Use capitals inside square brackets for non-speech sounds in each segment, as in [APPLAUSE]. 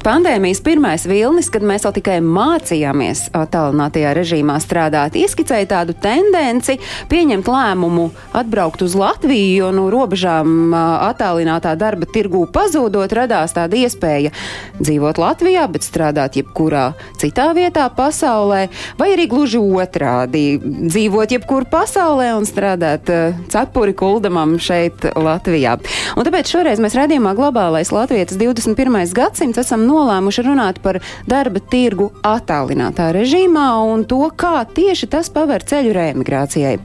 Pandēmijas pirmais vilnis, kad mēs vēl tikai mācījāmies attālinātajā režīmā strādāt, ieskicēja tādu tendenci pieņemt lēmumu atbraukt uz Latviju, jo no robežām attālinātā darba tirgū pazūdot radās tāda iespēja dzīvot Latvijā, bet strādāt jebkurā citā vietā pasaulē, vai arī gluži otrādi - dzīvot jebkur pasaulē un strādāt cepuri kuldamam šeit Latvijā. Un tāpēc šoreiz mēs redzījumā globālais Latvijas 21. gadsimts esam nolēmuši runāt par darba tirgu attālinātā režīmā un to, kā tieši tas paver ceļu reemigrācijai.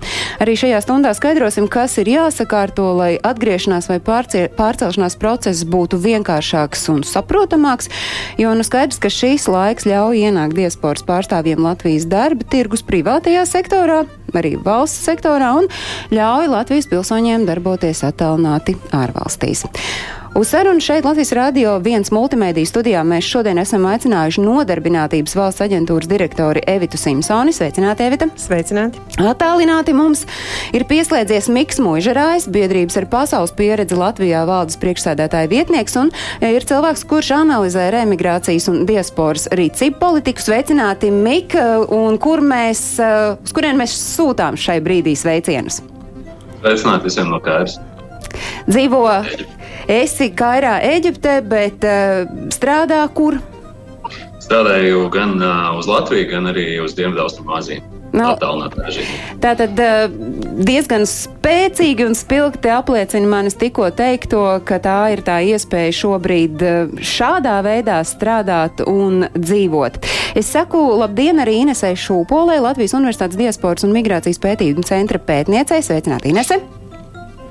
Arī šajā stundā skaidrosim, kas ir jāsakārto, lai atgriešanās vai pārcie, pārcelšanās process būtu vienkāršāks un saprotamāks, jo nu skaidrs, ka šīs laiks ļauj ienākt diasporas pārstāvjiem Latvijas darba tirgus privātajā sektorā, arī valsts sektorā un ļauj Latvijas pilsoņiem darboties attālināti ārvalstīs. Uz sarunu šeit Latvijas Rādio viens multimediju studijā mēs šodien esam aicinājuši nodarbinātības valsts aģentūras direktori Evitu Simpsoni. Sveicināti, Evita! Sveicināti! Attālināti mums ir pieslēdzies Miks Muižerājs, biedrības ar pasaules pieredzi Latvijā valdes priekšsēdētāja vietnieks un ir cilvēks, kurš analizē remigrācijas un diasporas rīcību politiku. Sveicināti, Mik, un kur mēs, uz kurien mēs sūtām šai brīdī sveicienus? Sveicināti visiem no kājas! Dzīvo esi Kairā, Eģiptē, bet uh, strādā kur? Strādāju gan uh, uz Latviju, gan arī uz Dienvidaustrumāziju. No, Tātad diezgan spēcīgi un spilgti apliecina manis tikko teikto, ka tā ir tā iespēja šobrīd šādā veidā strādāt un dzīvot. Es saku labdien arī Inesai Šūpolē, Latvijas Universitātes diasporas un migrācijas pētījumu centra pētniecei. Sveicināti, Inese!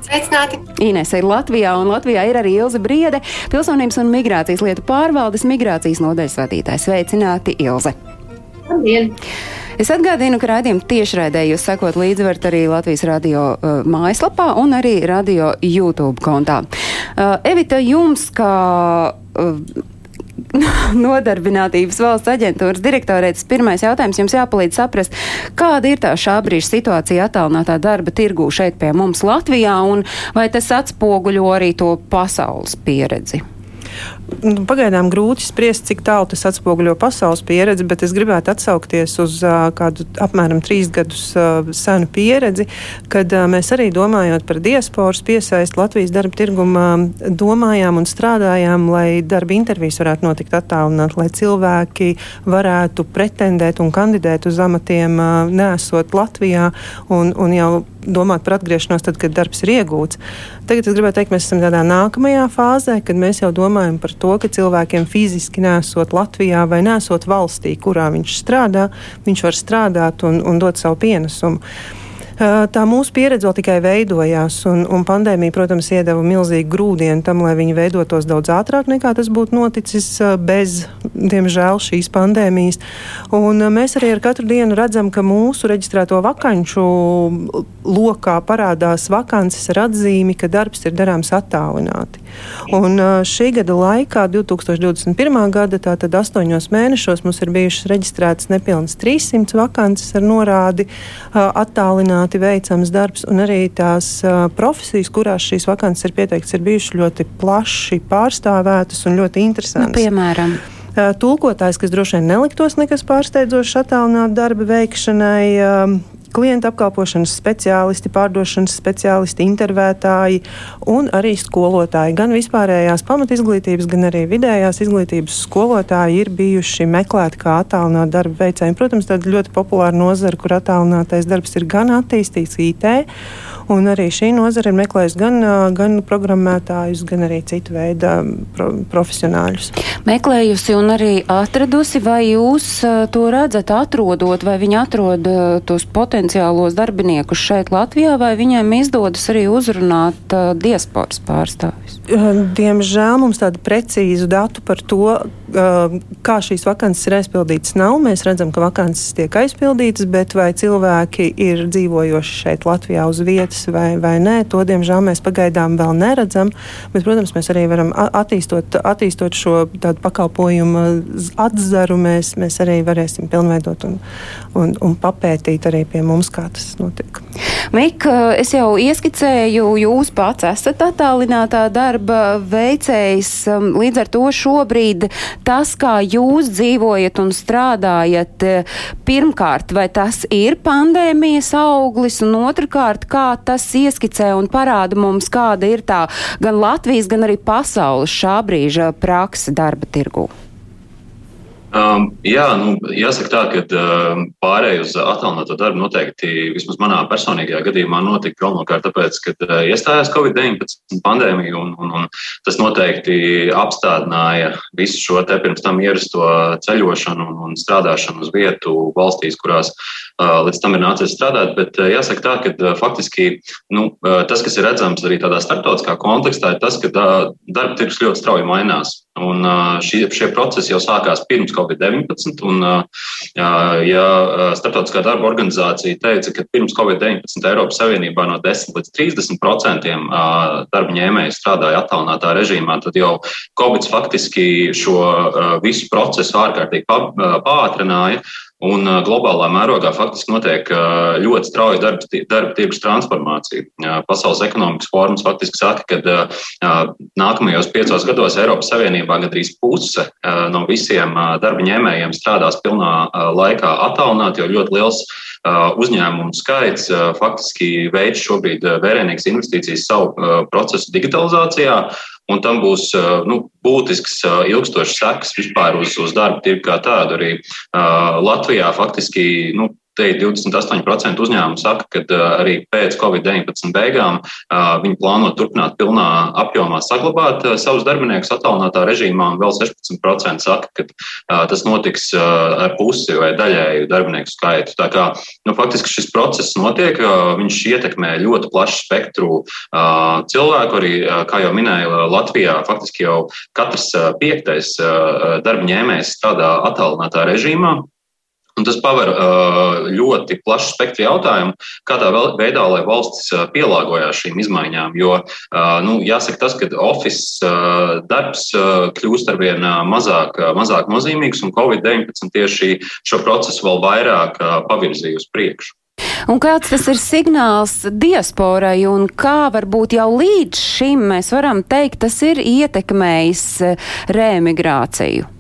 Sveicināti! Inese ir Latvijā, un Latvijā ir arī Ilze Briede, pilsonības un migrācijas lietu pārvaldes migrācijas nodaļas vadītājs. Sveicināti, Ilze! Labdien! Es atgādinu, ka raidījumu tiešraidē jūs sekot līdzi varat arī Latvijas radio uh, mājaslapā un arī radio YouTube kontā. Uh, Evita, jums kā uh, [LAUGHS] Nodarbinātības valsts aģentūras direktorē tas pirmais jautājums jums jāpalīdz saprast, kāda ir tā šā brīža situācija attālinātā darba tirgū šeit pie mums Latvijā un vai tas atspoguļo arī to pasaules pieredzi? Nu, pagaidām grūti spriest, cik tālu tas atspoguļo pasaules pieredzi, bet es gribētu atsaukties uz uh, kādu apmēram trīs gadus uh, senu pieredzi, kad uh, mēs arī domājot par diasporas piesaisti Latvijas darba tirgumā, domājām un strādājām, lai darba intervijas varētu notikt attālināt, lai cilvēki varētu pretendēt un kandidēt uz amatiem, nesot Latvijā un, un jau domāt par atgriešanos tad, kad darbs ir iegūts. Tagad es gribētu teikt, mēs esam tādā nākamajā fāzē, kad mēs jau domājam par to, ka cilvēkiem fiziski nesot Latvijā vai nesot valstī, kurā viņš strādā, viņš var strādāt un, un dot savu pienesumu. Tā mūsu pieredze vēl tikai veidojās, un, un pandēmija, protams, iedeva milzīgu grūdienu tam, lai viņi veidotos daudz ātrāk nekā tas būtu noticis bez, diemžēl, šīs pandēmijas. Un mēs arī ar katru dienu redzam, ka mūsu reģistrēto vakanču lokā parādās vakances ar atzīmi, ka darbs ir darāms attālināti. Un šī gada laikā, 2021. gada, tātad astoņos mēnešos, mums ir bijušas reģistrētas nepilnas 300 vakances ar norādi attālināt apzināti veicams darbs, un arī tās uh, profesijas, kurās šīs vakances ir pieteiktas, ir bijušas ļoti plaši pārstāvētas un ļoti interesantas. Nu, piemēram. Uh, tulkotājs, kas droši vien neliktos nekas pārsteidzošs attālināt darba veikšanai. Uh, klienta apkalpošanas speciālisti, pārdošanas speciālisti, intervētāji un arī skolotāji. Gan vispārējās pamatizglītības, gan arī vidējās izglītības skolotāji ir bijuši meklēti kā attālināti darba veicēji. Protams, tāda ļoti populāra nozara, kur attālinātais darbs ir gan attīstīts IT. Un arī šī nozara ir meklējusi gan, gan programmētājus, gan arī citu veidu pro, profesionāļus. Meklējusi un arī atradusi, vai jūs to redzat, atrodot, vai viņi atrod tos potenciālos darbiniekus šeit Latvijā, vai viņiem izdodas arī uzrunāt diasporas pārstāvis? Diemžēl mums tādu precīzu datu par to, kā šīs vakances ir aizpildītas, nav. Mēs redzam, ka vakances tiek aizpildītas, bet vai cilvēki ir dzīvojoši šeit Latvijā uz vietas, vietas vai, vai nē. To, diemžēl, mēs pagaidām vēl neredzam. Bet, protams, mēs arī varam attīstot, attīstot šo pakalpojumu atzaru. Mēs, mēs arī varēsim pilnveidot un, un, un papētīt arī pie mums, kā tas notiek. Mika, es jau ieskicēju, jūs pats esat attālinātā darba veicējs. Līdz ar to šobrīd tas, kā jūs dzīvojat un strādājat, pirmkārt, vai tas ir pandēmijas auglis, un otrkārt, kā tas ieskicē un parāda mums, kāda ir tā gan Latvijas, gan arī pasaules šā brīža praksa darba tirgū. Um, jā, nu, jāsaka tā, ka uh, pārēj uz attālināto darbu noteikti, vismaz manā personīgajā gadījumā, notika galvenokārt tāpēc, ka uh, iestājās Covid-19 pandēmija, un, un, un tas noteikti apstādināja visu šo te pirms tam ierasto ceļošanu un, un strādāšanu uz vietu valstīs, kurās uh, līdz tam ir nācies strādāt. Bet jāsaka tā, ka faktiski nu, tas, kas ir redzams arī tādā starptautiskā kontekstā, ir tas, ka darba tirgus ļoti strauji mainās. Un šie, šie procesi jau sākās pirms Covid-19. Un, ja Startautiskā darba organizācija teica, ka pirms Covid-19 Eiropas Savienībā no 10 līdz 30 procentiem darba ņēmēju strādāja attālinātā režīmā, tad jau Covid faktiski šo visu procesu ārkārtīgi pātrināja. Un globālā mērogā faktiski notiek ļoti strauja darba, darba tirgus transformācija. Pasaules ekonomikas fórums faktiski saka, ka nākamajos piecos gados Eiropas Savienībā gandrīz puse no visiem darba ņēmējiem strādās pilnā laikā attālināti, jo ļoti liels uzņēmumu skaits faktiski veids šobrīd vērienīgas investīcijas savu procesu digitalizācijā. Un tam būs nu, būtisks ilgstošs sekas vispār uz, uz darba tirgu kā tādu. Arī Latvijā faktiski nu, Te 28% uzņēmumu saka, ka arī pēc Covid-19 beigām viņi plāno turpināt pilnā apjomā saglabāt savus darbiniekus attālinātā režīmā, un vēl 16% saka, ka tas notiks ar pusi vai daļēju darbinieku skaitu. Tā kā nu, faktiski šis process notiek, viņš ietekmē ļoti plašu spektru cilvēku. Arī, kā jau minēju, Latvijā faktiski jau katrs piektais darba ņēmējs strādā attālinātā režīmā. Un tas paver ļoti plašu spektru jautājumu, kādā veidā lai valstis pielāgojās šīm izmaiņām. Jo nu, jāsaka, tas, ka oficiālais darbs kļūst ar vien mazāk, mazāk nozīmīgs, un Covid-19 tieši šo procesu vēl vairāk pavirzīja uz priekšu. Un kāds tas ir signāls diasporai un kā varbūt jau līdz šim mēs varam teikt, tas ir ietekmējis reemigrāciju?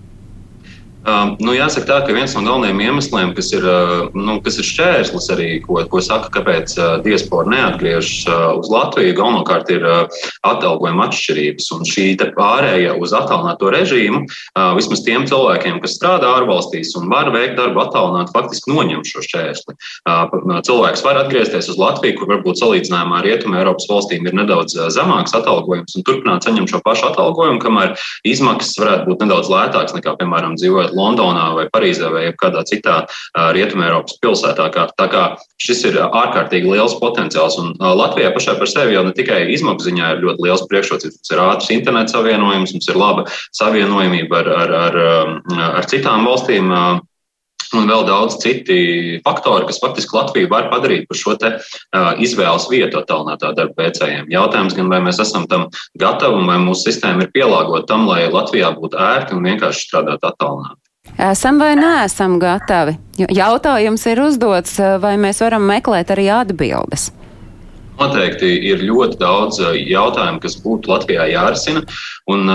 Uh, nu, jāsaka, tā, ka viens no galvenajiem iemesliem, kas ir, uh, nu, kas ir šķērslis, arī, ko, ko saka, kāpēc uh, diaspora neatgriežas uh, uz Latviju, galvenokārt ir atalgojuma atšķirības. Un šī pārēja uz attālināto režīmu, vismaz tiem cilvēkiem, kas strādā ārvalstīs un var veikt darbu attālināt, faktiski noņem šo šķērsli. Cilvēks var atgriezties uz Latviju, kur varbūt salīdzinājumā ar Rietumu Eiropas valstīm ir nedaudz zemāks atalgojums un turpināt saņemt šo pašu atalgojumu, kamēr izmaksas varētu būt nedaudz lētākas nekā, piemēram, dzīvojot Londonā vai Parīzē vai kādā citā Rietumēropas pilsētā. Kā, tā kā šis ir ārkārtīgi liels potenciāls. Un Latvijā pašai par sevi jau ne tikai izmaksu ziņā ir ļoti liels priekšrocības. Mums ir ātrs internets savienojums, mums ir laba savienojumība ar, ar, ar, ar citām valstīm un vēl daudz citi faktori, kas faktiski Latviju var padarīt par šo te, uh, izvēles vietu attālinātā darba veicējiem. Jautājums gan, vai mēs esam tam gatavi un vai mūsu sistēma ir pielāgota tam, lai Latvijā būtu ērti un vienkārši strādāt attālināti. Esam vai neesam gatavi? Jautājums ir uzdots, vai mēs varam meklēt arī atbildes. Noteikti ir ļoti daudz jautājumu, kas būtu Latvijā jārisina. Un,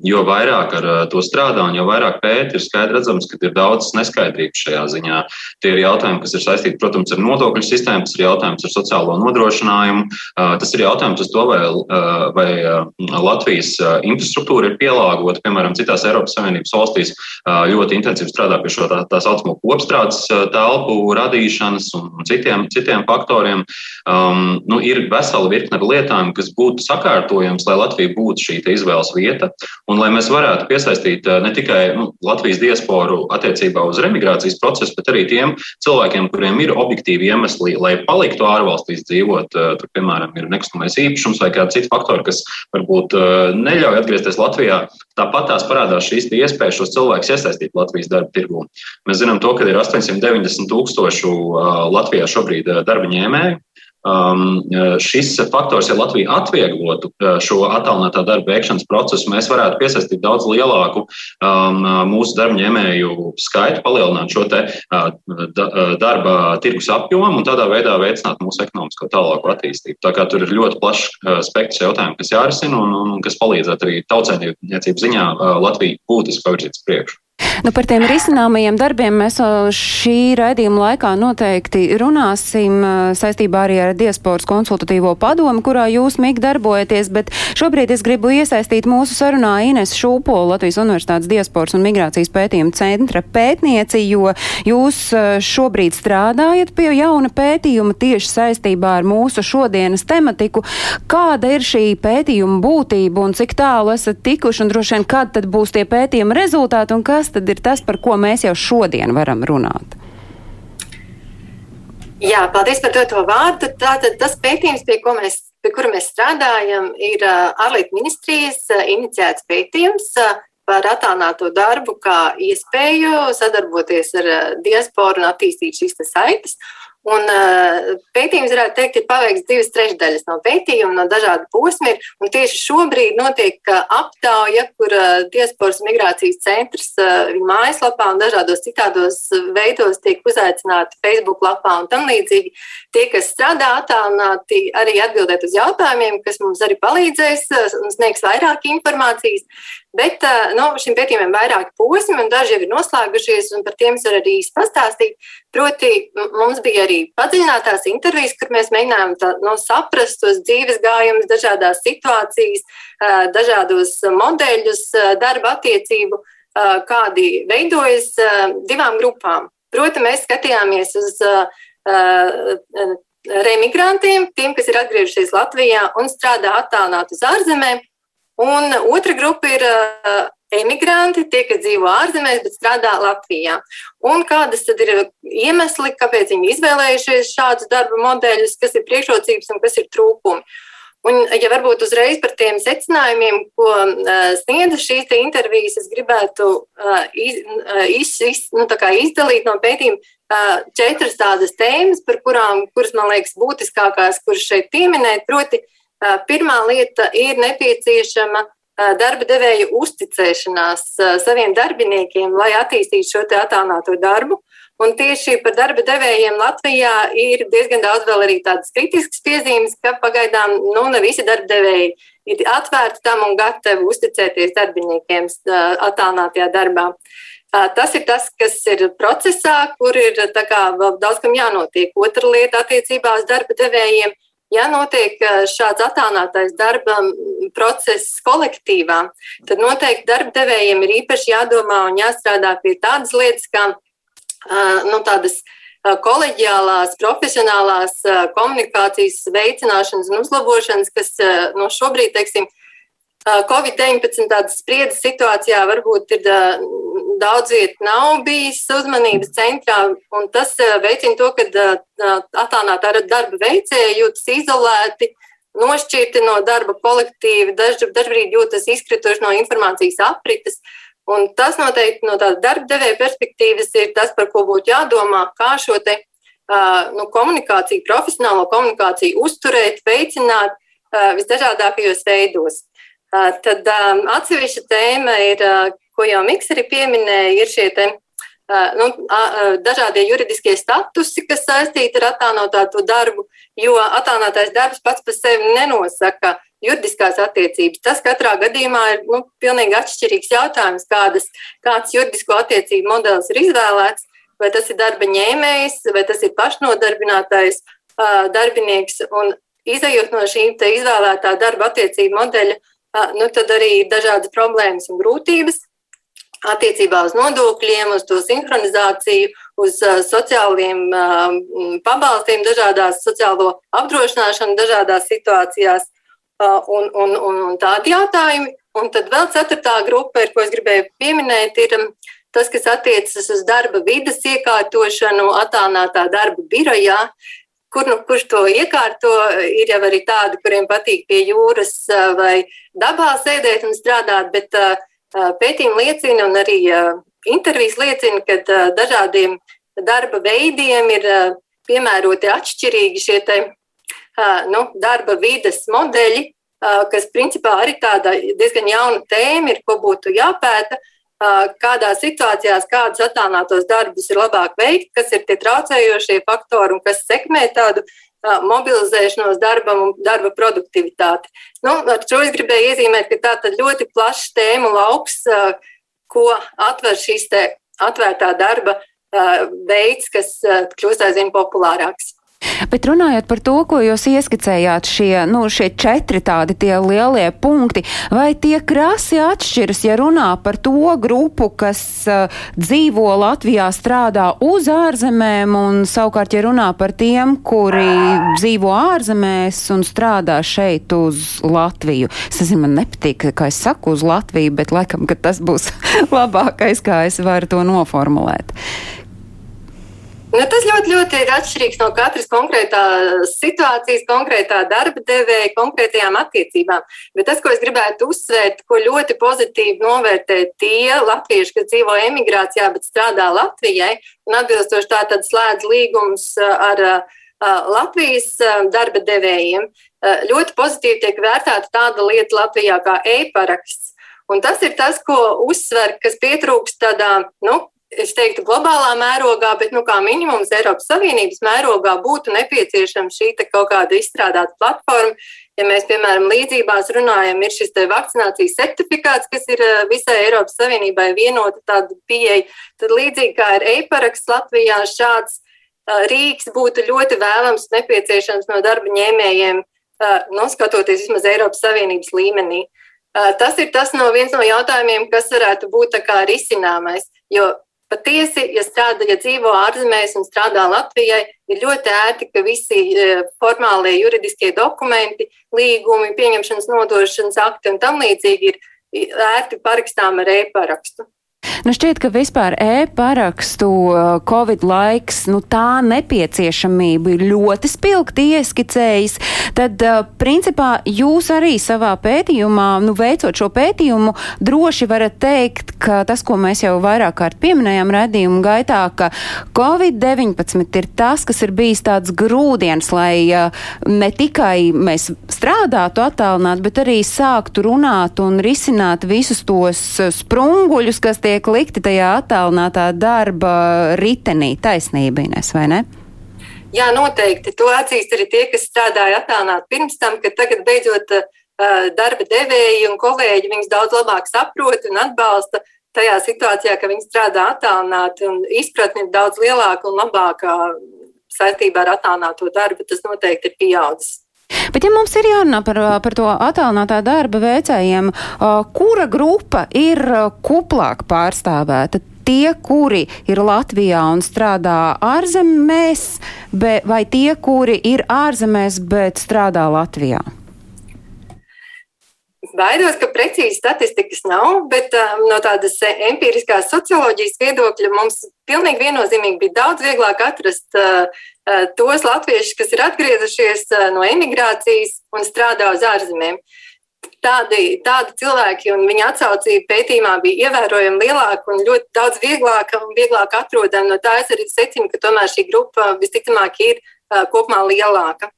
jo vairāk ar to strādā un jo vairāk pēta, ir skaidrs redzams, ka ir daudz neskaidrības šajā ziņā. Tie ir jautājumi, kas ir saistīti, protams, ar nodokļu sistēmu, tas ir jautājums ar sociālo nodrošinājumu, tas ir jautājums par to, vai, vai Latvijas infrastruktūra ir pielāgota, piemēram, citās Eiropas Savienības valstīs ļoti intensīvi strādā pie šo tā, tā saucamo kopstrādes telpu radīšanas un citiem, citiem faktoriem. Um, nu, ir vesela virkne ar lietām, kas būtu sakārtojams, lai Latvija būtu šī izvēle izvēles vieta, un lai mēs varētu piesaistīt eh, ne tikai nu, Latvijas diasporu attiecībā uz remigrācijas procesu, bet arī tiem cilvēkiem, kuriem ir objektīvi iemesli, lai paliktu ārvalstīs dzīvot. Eh, tur, piemēram, ir nekustamais īpašums vai kādi citi faktori, kas varbūt eh, neļauj atgriezties Latvijā. Tāpat tās parādās šīs iespējas šos cilvēkus iesaistīt Latvijas darba tirgū. Mēs zinām, to, ka ir 890 tūkstošu Latvijā šobrīd darba ņēmēju. Um, šis faktors, ja Latvija atvieglotu šo attālinātā darba veikšanas procesu, mēs varētu piesaistīt daudz lielāku um, mūsu darbņēmēju skaitu, palielināt šo te, uh, darba tirgus apjomu un tādā veidā veicināt mūsu ekonomisko tālāku attīstību. Tā kā tur ir ļoti plašs uh, spektrs jautājumu, kas jārisina un, un kas palīdzētu arī tautsēmniecības ziņā uh, Latviju būtiski pavirzīt uz priekšu. Nu, par tiem risināmajiem darbiem mēs šī raidījuma laikā noteikti runāsim saistībā arī ar Diasporas konsultatīvo padomu, kurā jūs, Mik, darbojaties, bet šobrīd es gribu iesaistīt mūsu sarunā Ines Šūpolu, Latvijas Universitātes Diasporas un migrācijas pētījuma centra pētnieci, jo jūs šobrīd strādājat pie jauna pētījuma tieši saistībā ar mūsu šodienas tematiku. Kāda ir šī pētījuma būtība un cik tālu esat tikuši un droši vien, kad tad būs tie pētījuma rezultāti un kas tad ir tas, par ko mēs jau šodien varam runāt? Jā, paldies par to vārdu. Tātad tas pētījums, pie, mēs, pie kura mēs strādājam, ir ārlietu ministrijas iniciēts pētījums par attālināto darbu, kā iespēju sadarboties ar diasporu un attīstīt šīs saites. Un uh, pētījums, varētu teikt, ir paveikts divas trešdaļas no pētījuma, no dažādu posmu. Tieši šobrīd notiek uh, aptauja, kur uh, Diasporas migrācijas centrs viņa mājaslapā un dažādos citādos veidos tiek uzaicināti Facebook lapā un tam līdzīgi. Tie, kas strādā attālināti, arī atbildēt uz jautājumiem, kas mums arī palīdzēs un sniegs vairāk informācijas. Bet nu, šim pētījumam ir vairāki posmi, un daži jau ir noslēgušies, un par tiem es varu arī pastāstīt. Proti, mums bija arī padziļinātās intervijas, kur mēs mēģinājām tā, no, nu, saprast tos dzīves gājumus, dažādās situācijas, dažādos modeļus, darba attiecību, kādi veidojas divām grupām. Proti, mēs skatījāmies uz remigrantiem, tiem, kas ir atgriežušies Latvijā un strādā attālināt uz ārzemēm Un otra grupa ir uh, emigranti, tie, kas dzīvo ārzemēs, bet strādā Latvijā. Un kādas tad ir iemesli, kāpēc viņi izvēlējušies šādus darba modeļus, kas ir priekšrocības un kas ir trūkumi. Un, ja varbūt uzreiz par tiem secinājumiem, ko uh, sniedza šīs intervijas, es gribētu uh, iz, iz, iz, nu, izdalīt no pētījuma četras tādas tēmas, par kurām, kuras man liekas būtiskākās, kuras šeit pieminēt. Proti, uh, Pirmā lieta ir nepieciešama darba devēja uzticēšanās saviem darbiniekiem, lai attīstītu šo attālināto darbu. Un tieši par darba devējiem Latvijā ir diezgan daudz vēl arī tādas kritiskas piezīmes, ka pagaidām nu, ne visi darba devēji ir atvērti tam un gatavi uzticēties darbiniekiem attālinātajā darbā. Tas ir tas, kas ir procesā, kur ir kā, daudz kam jānotiek. Otra lieta attiecībā uz darba devējiem Ja notiek šāds attālinātais darba process kolektīvā, tad noteikti darba devējiem ir īpaši jādomā un jāstrādā pie tādas lietas, kā nu, tādas koleģiālās, profesionālās komunikācijas veicināšanas un uzlabošanas, kas no šobrīd, teiksim, Covid-19 tādas spriedzes situācijā varbūt ir daudz vietu nav bijis uzmanības centrā, un tas veicina to, ka attālinātā darba veicēji jūtas izolēti, nošķirti no darba kolektīva, dažbrīd jūtas izkrituši no informācijas aprites. Un tas noteikti no tādas darba devēja perspektīvas ir tas, par ko būtu jādomā, kā šo te, nu, komunikāciju, profesionālo komunikāciju uzturēt, veicināt visdažādākajos veidos. Tad atsevišķa tēma ir, ko jau Miks arī pieminēja, ir šie te, nu, dažādie juridiskie statusi, kas saistīti ar attālināto darbu, jo attālinātais darbs pats par sevi nenosaka juridiskās attiecības. Tas katrā gadījumā ir nu, pilnīgi atšķirīgs jautājums, kādas, kāds juridisko attiecību modelis ir izvēlēts. Vai tas ir darba ņēmējs, vai tas ir pašnodarbinātais darbinieks. Un izējot no šīm izvēlētā darba attiecību modeļa, nu, tad arī dažādas problēmas un grūtības attiecībā uz nodokļiem, uz to sinhronizāciju, uz sociāliem pabalstiem, dažādās sociālo apdrošināšanu, dažādās situācijās un, un, un, un tādi jautājumi. Un tad vēl ceturtā grupa, ko es gribēju pieminēt, ir tas, kas attiecas uz darba vidas iekārtošanu attālinātā darba birojā, kur, nu, kurš to iekārto. Ir jau arī tādi, kuriem patīk pie jūras vai dabā sēdēt un strādāt, bet pētījumi liecina un arī intervijas liecina, ka dažādiem darba veidiem ir piemēroti atšķirīgi šie nu, darba vides modeļi, kas principā arī tāda diezgan jauna tēma ir, ko būtu jāpēta kādās situācijās, kādus attālinātos darbus ir labāk veikt, kas ir tie traucējošie faktori un kas sekmē tādu mobilizēšanos darbam un darba produktivitāti. Nu, ar šo es gribēju iezīmēt, ka tā ir ļoti plašs tēmu lauks, ko atver šīs atvērtā darba veids, kas kļūst aizvien populārāks. Bet runājot par to, ko jūs ieskicējāt, šie, nu, šie četri tādi tie lielie punkti, vai tie krasi atšķiras, ja runā par to grupu, kas uh, dzīvo Latvijā, strādā uz ārzemēm, un savukārt, ja runā par tiem, kuri dzīvo ārzemēs un strādā šeit uz Latviju. Es nezinu, man nepatīk, kā es saku uz Latviju, bet laikam, ka tas būs [LAUGHS] labākais, kā es varu to noformulēt. Tas ļoti, ļoti ir atšķirīgs no katras konkrētās situācijas, konkrētā darba devēja, konkrētajām attiecībām. Bet tas, ko es gribētu uzsvērt, ko ļoti pozitīvi novērtē tie latvieši, kas dzīvo emigrācijā, bet strādā Latvijai un atbilstoši tā tad slēdz līgums ar Latvijas darba devējiem, ļoti pozitīvi tiek vērtēta tāda lieta Latvijā kā e-paraksts. Un tas ir tas, ko uzsver, kas pietrūkst tādā, nu, es teiktu, globālā mērogā, bet nu, kā minimums Eiropas Savienības mērogā būtu nepieciešama šī kaut kāda izstrādāta platforma. Ja mēs, piemēram, līdzībās runājam, ir šis vakcinācijas certifikāts, kas ir eh, visai Eiropas Savienībai vienota tāda pieeja, tad līdzīgi kā ir e-paraksts Latvijā, šāds uh, rīks būtu ļoti vēlams un nepieciešams no darba ņēmējiem, uh, noskatoties vismaz Eiropas Savienības līmenī. Tas ir tas no viens no jautājumiem, kas varētu būt risināmais. Jo Patiesi, ja strādā, ja dzīvo ārzemēs un strādā Latvijai, ir ļoti ērti, ka visi e, formālie juridiskie dokumenti, līgumi, pieņemšanas, nodošanas akti un tam līdzīgi ir ērti parakstām ar e-parakstu. Nu šķiet, ka vispār e-parakstu uh, Covid laiks, nu tā nepieciešamība ir ļoti spilgti ieskicējis. Tad, uh, principā, jūs arī savā pētījumā, nu veicot šo pētījumu, droši varat teikt, ka tas, ko mēs jau vairāk kārt pieminējām redzējumu gaitā, ka Covid-19 ir tas, kas ir bijis tāds grūdienis, lai uh, ne tikai mēs strādātu attālināt, bet arī sāktu runāt un risināt visus tos sprunguļus, kas tiek likti tajā attālinātā darba ritenī. Taisnība, Ines, vai ne? Jā, noteikti. To atzīst arī tie, kas strādāja attālināti pirms tam, ka tagad beidzot uh, darba devēji un kolēģi viņus daudz labāk saprot un atbalsta tajā situācijā, ka viņi strādā attālināti un izpratni ir daudz lielāka un labāka saistībā ar attālināto darbu. Tas noteikti ir pieaudzis. Bet, ja mums ir jārunā par, par to attālinātā darba veicējiem, kura grupa ir kuplāk pārstāvēta? Tie, kuri ir Latvijā un strādā ārzemēs, vai tie, kuri ir ārzemēs, bet strādā Latvijā? Baidos, ka precīzi statistikas nav, bet um, no tādas empiriskās socioloģijas viedokļa mums pilnīgi viennozīmīgi bija daudz vieglāk atrast uh, tos latviešus, kas ir atgriezušies uh, no emigrācijas un strādā uz ārzemēm. Tādi, tādi cilvēki un viņa atsaucība pētījumā bija ievērojami lielāka un ļoti daudz vieglāka un vieglāk atrodama. No tā es arī secinu, ka tomēr šī grupa visticamāk ir uh, kopumā lielāka.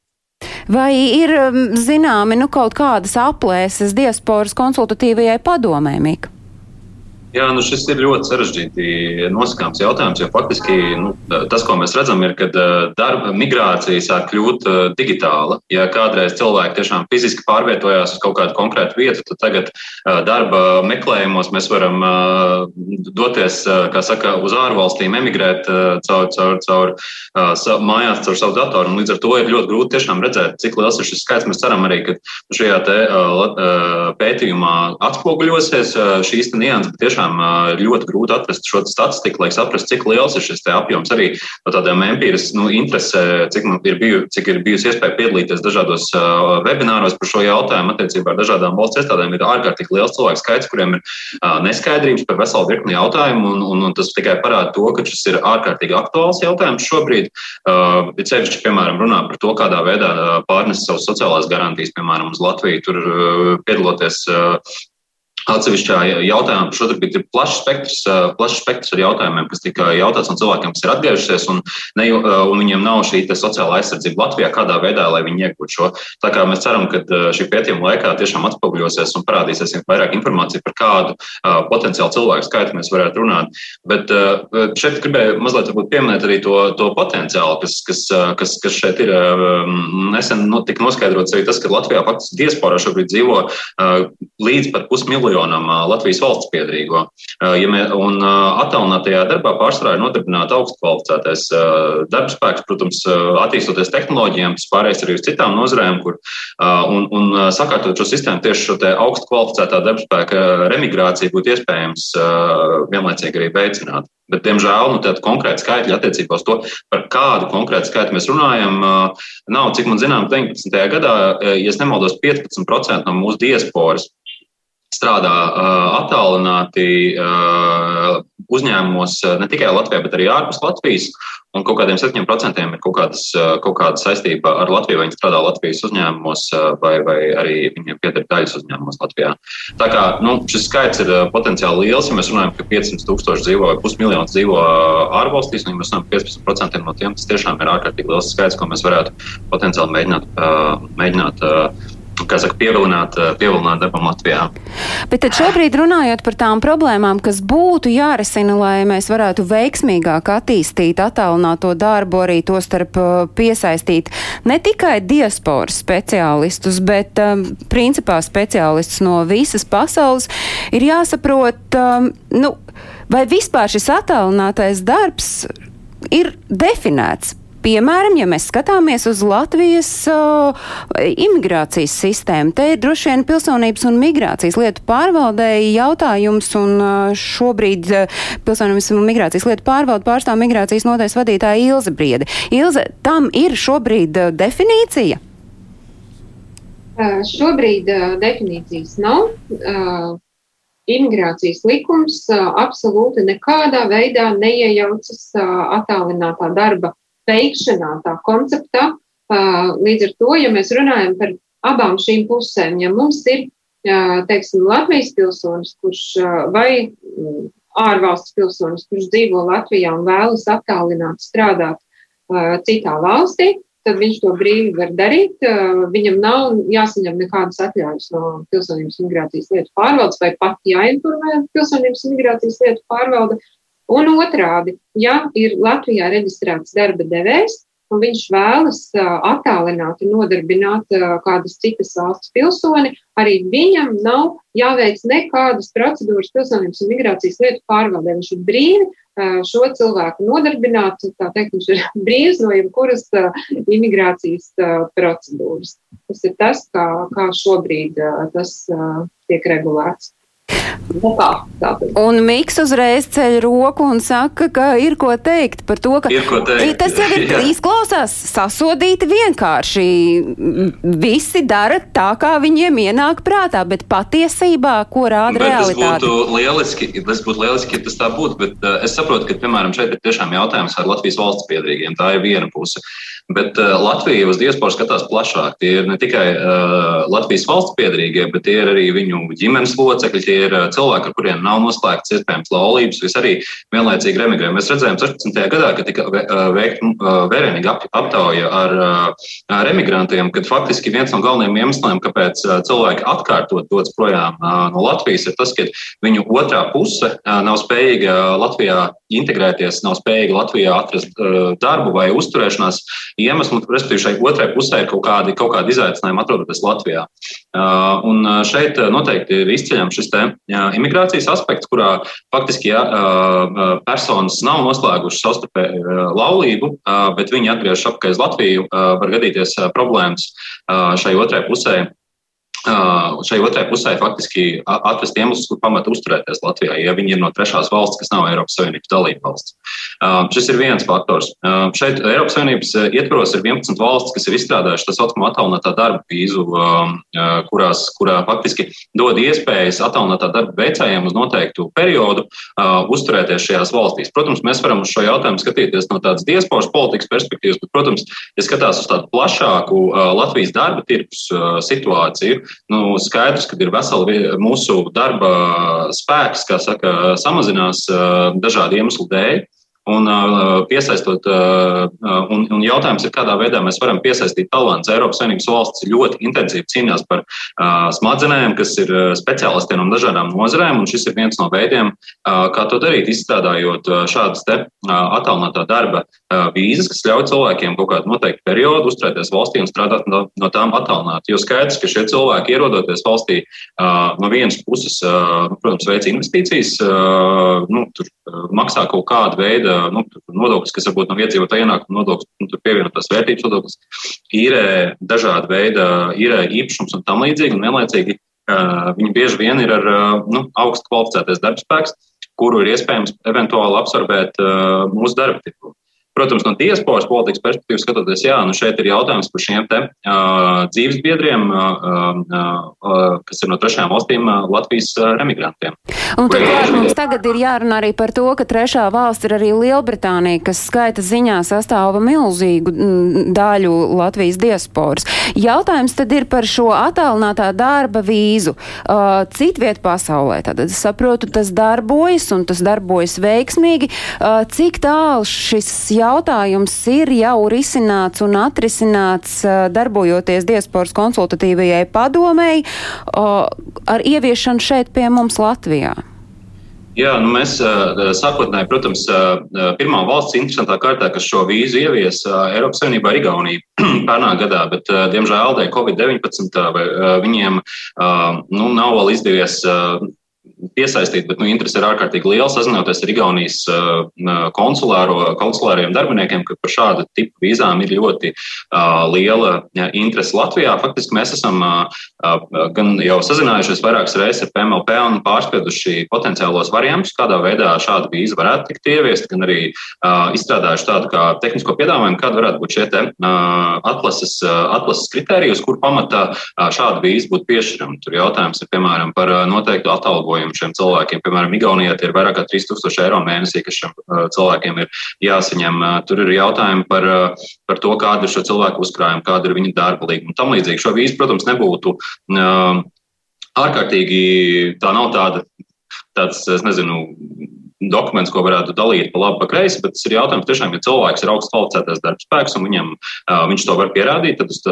Vai ir um, zināmi nu, kaut kādas aplēses diasporas konsultatīvajai padomē, Mika? Jā, nu šis ir ļoti sarežģīti nosakāms jautājums, jo faktiski nu, tas, ko mēs redzam, ir, ka darba migrācija sāk kļūt digitāla. Ja kādreiz cilvēki tiešām fiziski pārvietojās uz kaut kādu konkrētu vietu, tad tagad darba meklējumos mēs varam doties, kā saka, uz ārvalstīm, emigrēt caur, caur, caur mājās, caur savu datoru. Un līdz ar to ir ļoti grūti tiešām redzēt, cik liels ir šis skaits. Mēs ceram arī, ka šajā te, pētījumā atspoguļosies šīs nianses, tiešām ļoti grūti atrast šo statistiku, lai saprastu, cik liels ir šis apjoms. Arī no tādām empiras nu, interesē, cik, ir biju, cik ir bijusi iespēja piedalīties dažādos webināros par šo jautājumu attiecībā ar dažādām valsts iestādēm. Ir ārkārtīgi liels cilvēku skaits, kuriem ir neskaidrības par veselu virkni jautājumu, un, un, un tas tikai parāda to, ka šis ir ārkārtīgi aktuāls jautājums šobrīd. Ir sevišķi, piemēram, runā par to, kādā veidā pārnest savas sociālās garantijas, piemēram, uz Latviju, tur piedaloties atsevišķā jautājumā. Šobrīd ir plašs spektrs, plašs spektrs ar jautājumiem, kas tika jautāts no cilvēkiem, kas ir atgriežušies, un, ne, un viņiem nav šī sociālā aizsardzība Latvijā, kādā veidā, lai viņi iegūtu šo. Tā kā mēs ceram, ka šī pētījuma laikā tiešām atspoguļosies un parādīsies vairāk informācija par kādu uh, potenciālu cilvēku skaitu mēs varētu runāt. Bet uh, šeit gribēju mazliet pieminēt arī to, to potenciālu, kas, kas, kas, kas šeit ir. Uh, nesen tika noskaidrots arī tas, ka Latvijā faktiski diasporā šobrīd dzīvo uh, līdz pat pusmiljonu miljonam Latvijas valsts piedrīgo. Ja mē, un attālinātajā darbā pārsvarā ir nodarbināta augstu kvalificētais darbspēks, protams, attīstoties tehnoloģijām, tas pārējais arī uz citām nozarēm, kur un, un sakārtot šo sistēmu tieši šo augstu kvalificētā darbspēka remigrāciju būtu iespējams vienlaicīgi arī veicināt. Bet, diemžēl, nu, tāda konkrēta skaitļa attiecībā uz to, par kādu konkrētu skaitu mēs runājam, nav, cik man zinām, 19. gadā, ja nemaldos, 15% no mūsu diasporas strādā attālināti uzņēmumos ne tikai Latvijā, bet arī ārpus Latvijas. Un kaut kādiem 7% ir kaut, kādas, kaut kāda saistība ar Latviju, vai viņi strādā Latvijas uzņēmumos, vai, vai arī viņiem pieder daļas uzņēmumos Latvijā. Tā kā nu, šis skaits ir potenciāli liels, ja mēs runājam, ka 500 tūkstoši dzīvo vai pusmiljons dzīvo ārvalstīs, un ja mēs runājam par 15% no tiem, tas tiešām ir ārkārtīgi liels skaits, ko mēs varētu potenciāli mēģināt, mēģināt saka, pievilināt, eh, pievilināt darbam Latvijā. Bet šobrīd runājot par tām problēmām, kas būtu jārisina, lai mēs varētu veiksmīgāk attīstīt attālināto darbu, arī to starp eh, piesaistīt ne tikai diasporas speciālistus, bet um, principā speciālistus no visas pasaules, ir jāsaprot, um, nu, vai vispār šis attālinātais darbs ir definēts Piemēram, ja mēs skatāmies uz Latvijas uh, imigrācijas sistēmu, te ir droši vien pilsonības un migrācijas lietu pārvaldēji jautājums, un uh, šobrīd uh, pilsonības un migrācijas lietu pārvaldu pārstāv migrācijas notais vadītāja Ilze Briede. Ilze, tam ir šobrīd uh, definīcija? Uh, šobrīd uh, definīcijas nav. Uh, imigrācijas likums uh, absolūti nekādā veidā neiejaucas uh, attālinātā darba veikšanā, tā konceptā. Līdz ar to, ja mēs runājam par abām šīm pusēm, ja mums ir, teiksim, Latvijas pilsonis, kurš vai ārvalsts pilsonis, kurš dzīvo Latvijā un vēlas attālināt strādāt citā valstī, tad viņš to brīvi var darīt. Viņam nav jāsaņem nekādas atļaujas no pilsonības migrācijas lietu pārvaldes vai pat jāinformē pilsonības migrācijas lietu pārvalde. Un otrādi, ja ir Latvijā reģistrēts darba devējs, un viņš vēlas attālināti nodarbināt kādas citas valsts pilsoni, arī viņam nav jāveic nekādas procedūras pilsonības un migrācijas lietu pārvaldē. Viņš ir brīvi šo cilvēku nodarbināt, tā teikt, viņš ir [LAUGHS] brīvs no jebkuras imigrācijas procedūras. Tas ir tas, kā, kā šobrīd tas tiek regulēts. Nu kā, un Miks uzreiz ceļ roku un saka, ka ir ko teikt par to, ka teikt, tas jau ir [LAUGHS] izklausās sasodīti vienkārši. Visi dara tā, kā viņiem ienāk prātā, bet patiesībā, ko rāda bet realitāte. Tas būtu lieliski, tas būtu lieliski, ja tas tā būtu, bet uh, es saprotu, ka, piemēram, šeit ir tiešām jautājums ar Latvijas valsts piedrīgiem. Tā ir viena puse. Bet uh, Latvija uz diasporu skatās plašāk. Tie ir ne tikai uh, Latvijas valsts piedrīgie, bet tie ir arī viņu ģimenes locekļi, ir uh, cilvēki, ar kuriem nav noslēgts iespējams laulības, vis arī vienlaicīgi remigrē. Mēs redzējām 16. gadā, kad tika uh, veikta uh, vērienīga aptauja ar, ar emigrantiem, kad faktiski viens no galvenajiem iemesliem, kāpēc cilvēki atkārtot dodas projām no Latvijas, ir tas, ka viņu otrā puse nav spējīga Latvijā integrēties, nav spējīga Latvijā atrast darbu vai uzturēšanās iemeslu, respektīvi šai otrai pusē ir kaut kādi, kaut kādi izaicinājumi atrodoties Latvijā. Un šeit noteikti ir izceļams šis te imigrācijas aspekts, kurā faktiski ja, personas nav noslēgušas savstarpēju laulību, bet viņi atgriežas atpakaļ uz Latviju, var gadīties problēmas šai otrai pusē šai otrai pusē faktiski atrast iemeslus, kur pamata uzturēties Latvijā, ja viņi ir no trešās valsts, kas nav Eiropas Savienības dalība valsts. Šis ir viens faktors. Šeit Eiropas Savienības ietvaros ir 11 valstis, kas ir izstrādājušas tā saucamo attālinātā darba vīzu, kurās, kurā faktiski dod iespējas attālinātā darba veicējiem uz noteiktu periodu uzturēties šajās valstīs. Protams, mēs varam uz šo jautājumu skatīties no tādas diasporas politikas perspektīvas, bet, protams, ja skatās uz tādu plašāku Latvijas darba tirgus situāciju, nu, skaidrs, ka ir veseli mūsu darba spēks, kā saka, samazinās dažādu iemeslu dēļ. Un, piesaistot, un, un jautājums ir, kādā veidā mēs varam piesaistīt talantus. Eiropas Savienības valsts ļoti intensīvi cīnās par smadzenēm, kas ir speciālistiem no dažādām nozarēm, un šis ir viens no veidiem, kā to darīt, izstrādājot šādas te attālinātā darba vīzas, kas ļauj cilvēkiem kaut kādu noteiktu periodu uzturēties valstī un strādāt no, no tām attālināti. Jo skaidrs, ka šie cilvēki ierodoties valstī no vienas puses, protams, veic investīcijas, nu, tur maksā kaut kādu veidu nu, nodoklis, kas varbūt nav iedzīvotāja ienākuma nodoklis, nu, tur pievienotās vērtības nodoklis, īrē dažāda veida īrē īpašums un tam līdzīgi, un vienlaicīgi viņi bieži vien ir ar nu, augstu kvalificētais darbspēks, kuru ir iespējams eventuāli absorbēt mūsu darba tirgu. Protams, no diasporas politikas perspektīvas skatoties, jā, nu šeit ir jautājums par šiem te uh, dzīves biedriem, uh, uh, kas ir no trešajām valstīm uh, Latvijas uh, emigrantiem. Un turklāt mums tagad ir jārunā arī par to, ka trešā valsts ir arī Lielbritānija, kas skaita ziņā sastāva milzīgu daļu Latvijas diasporas. Jautājums tad ir par šo attālinātā darba vīzu. Uh, Citviet pasaulē, tad es saprotu, tas darbojas un tas darbojas veiksmīgi. Uh, cik tālu šis jautājums jautājums ir jau risināts un atrisināts darbojoties diasporas konsultatīvajai padomēji ar ieviešanu šeit pie mums Latvijā? Jā, nu mēs sākotnēji, protams, pirmā valsts interesantā kārtā, kas šo vīzu ievies Eiropas Savienībā, ir Igaunija [CLEARS THROAT] pērnā gadā, bet, diemžēl, dēļ Covid-19 viņiem nu, nav vēl izdevies piesaistīt, bet nu, interese ir ārkārtīgi liela. Sazinoties ar Igaunijas konsulāriem darbiniekiem, ka par šādu tipu vīzām ir ļoti uh, liela interese Latvijā. Faktiski mēs esam uh, gan jau sazinājušies vairākas reizes ar PMLP un pārspieduši potenciālos variantus, kādā veidā šāda vīza varētu tikt ieviest, gan arī uh, izstrādājuši tādu kā tehnisko piedāvājumu, kāda varētu būt šie te, atlases, atlases kritēriji, uz kur pamatā šāda vīza būtu piešķirama. Tur jautājums ir piemēram par noteiktu atalgojumu ieguldījumu šiem cilvēkiem. Piemēram, Igaunijā tie ir vairāk kā 3000 eiro mēnesī, kas šiem cilvēkiem ir jāsaņem. Tur ir jautājumi par, par to, kāda ir šo cilvēku uzkrājuma, kāda ir viņa darba līguma un tam līdzīgi. Šo vīzu, protams, nebūtu ārkārtīgi, tā nav tāda, tāds, es nezinu, dokuments, ko varētu dalīt pa labi, pa kreisi, bet tas ir jautājums tiešām, ja cilvēks ir augsts kvalificētais darbspēks un viņam, viņš to var pierādīt, tad,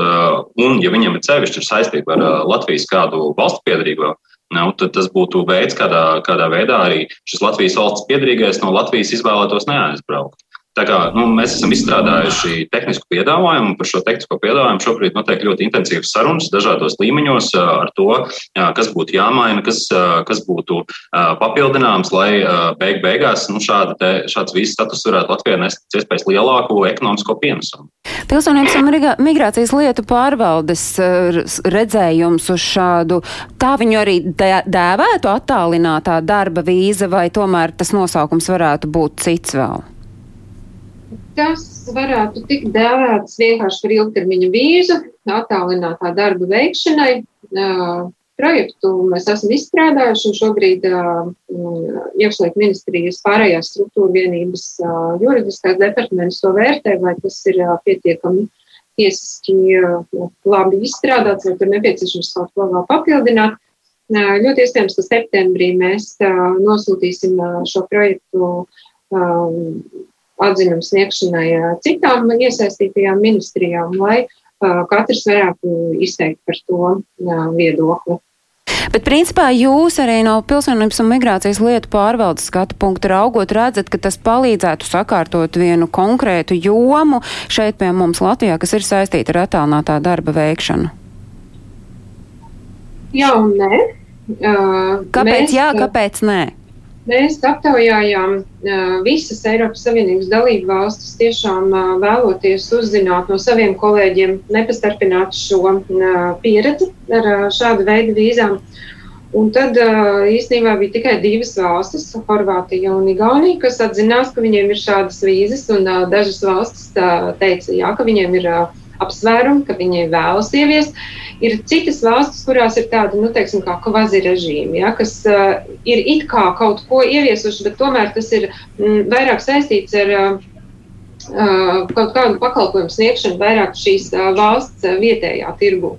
un ja viņam ir sevišķi saistība ar Latvijas kādu valstu piedarīgo, uh, Nu, tas būtu veids, kādā, kādā veidā arī šis Latvijas valsts piedrīgais no Latvijas izvēlētos neaizbraukt. Tā kā nu, mēs esam izstrādājuši tehnisku piedāvājumu, par šo tehnisko piedāvājumu šobrīd notiek ļoti intensīvas sarunas dažādos līmeņos ar to, kas būtu jāmaina, kas, kas būtu papildināms, lai beig beigās nu, šāda te, šāds vīzes status varētu Latvijai nest iespējas lielāku ekonomisko pienesumu. Pilsonības un migrācijas lietu pārvaldes redzējums uz šādu, tā viņu arī dēvētu attālinātā darba vīza, vai tomēr tas nosaukums varētu būt cits vēl? Tas varētu tikt dēvēts vienkārši par ilgtermiņa vīzu, attālinātā darba veikšanai. Projektu mēs esam izstrādājuši, un šobrīd iekšlietu ministrijas pārējās struktūra vienības juridiskais departaments to vērtē, vai tas ir pietiekami tiesiski labi izstrādāts, vai tur nepieciešams kaut ko vēl papildināt. Ļoti iespējams, ka septembrī mēs nosūtīsim šo projektu atzinumu sniegšanai citām iesaistītajām ministrijām, lai katrs varētu izteikt par to viedokli. Bet, principā, jūs arī no pilsonības un migrācijas lietu pārvaldes skatu punktu raugot, redzat, ka tas palīdzētu sakārtot vienu konkrētu jomu šeit pie mums Latvijā, kas ir saistīta ar attālinātā darba veikšanu. Jā un nē. Uh, kāpēc mēs, jā, kāpēc nē? Mēs aptaujājām visas Eiropas Savienības dalību valstis, tiešām vēloties uzzināt no saviem kolēģiem, nepastarpināt šo pieredzi ar šādu veidu vīzām. Un tad īstenībā bija tikai divas valstis, Horvātija un Igaunija, kas atzinās, ka viņiem ir šādas vīzes, un dažas valstis teica, jā, ka viņiem ir apsvērumi, ka viņi vēlas ieviest. Ir citas valstis, kurās ir tāda, nu, teiksim, kā kvazi režīmi, ja, kas uh, ir it kā kaut ko ieviesuši, bet tomēr tas ir mm, vairāk saistīts ar uh, kaut kādu pakalpojumu sniegšanu vairāk šīs uh, valsts uh, vietējā tirgu.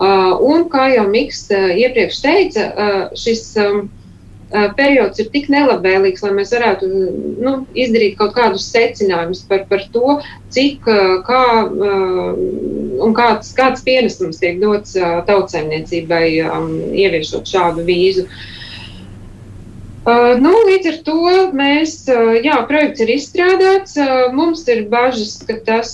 Un, kā jau Miks iepriekš teica, šis periods ir tik nelabvēlīgs, lai mēs varētu nu, izdarīt kaut kādus secinājumus par, par to, cik kā, un kāds, kāds pienesums tiek dots tautsēmniecībai, ieviešot šādu vīzu. Uh, Uh, nu, līdz ar to mēs, uh, jā, projekts ir izstrādāts. Uh, mums ir bažas, ka tas,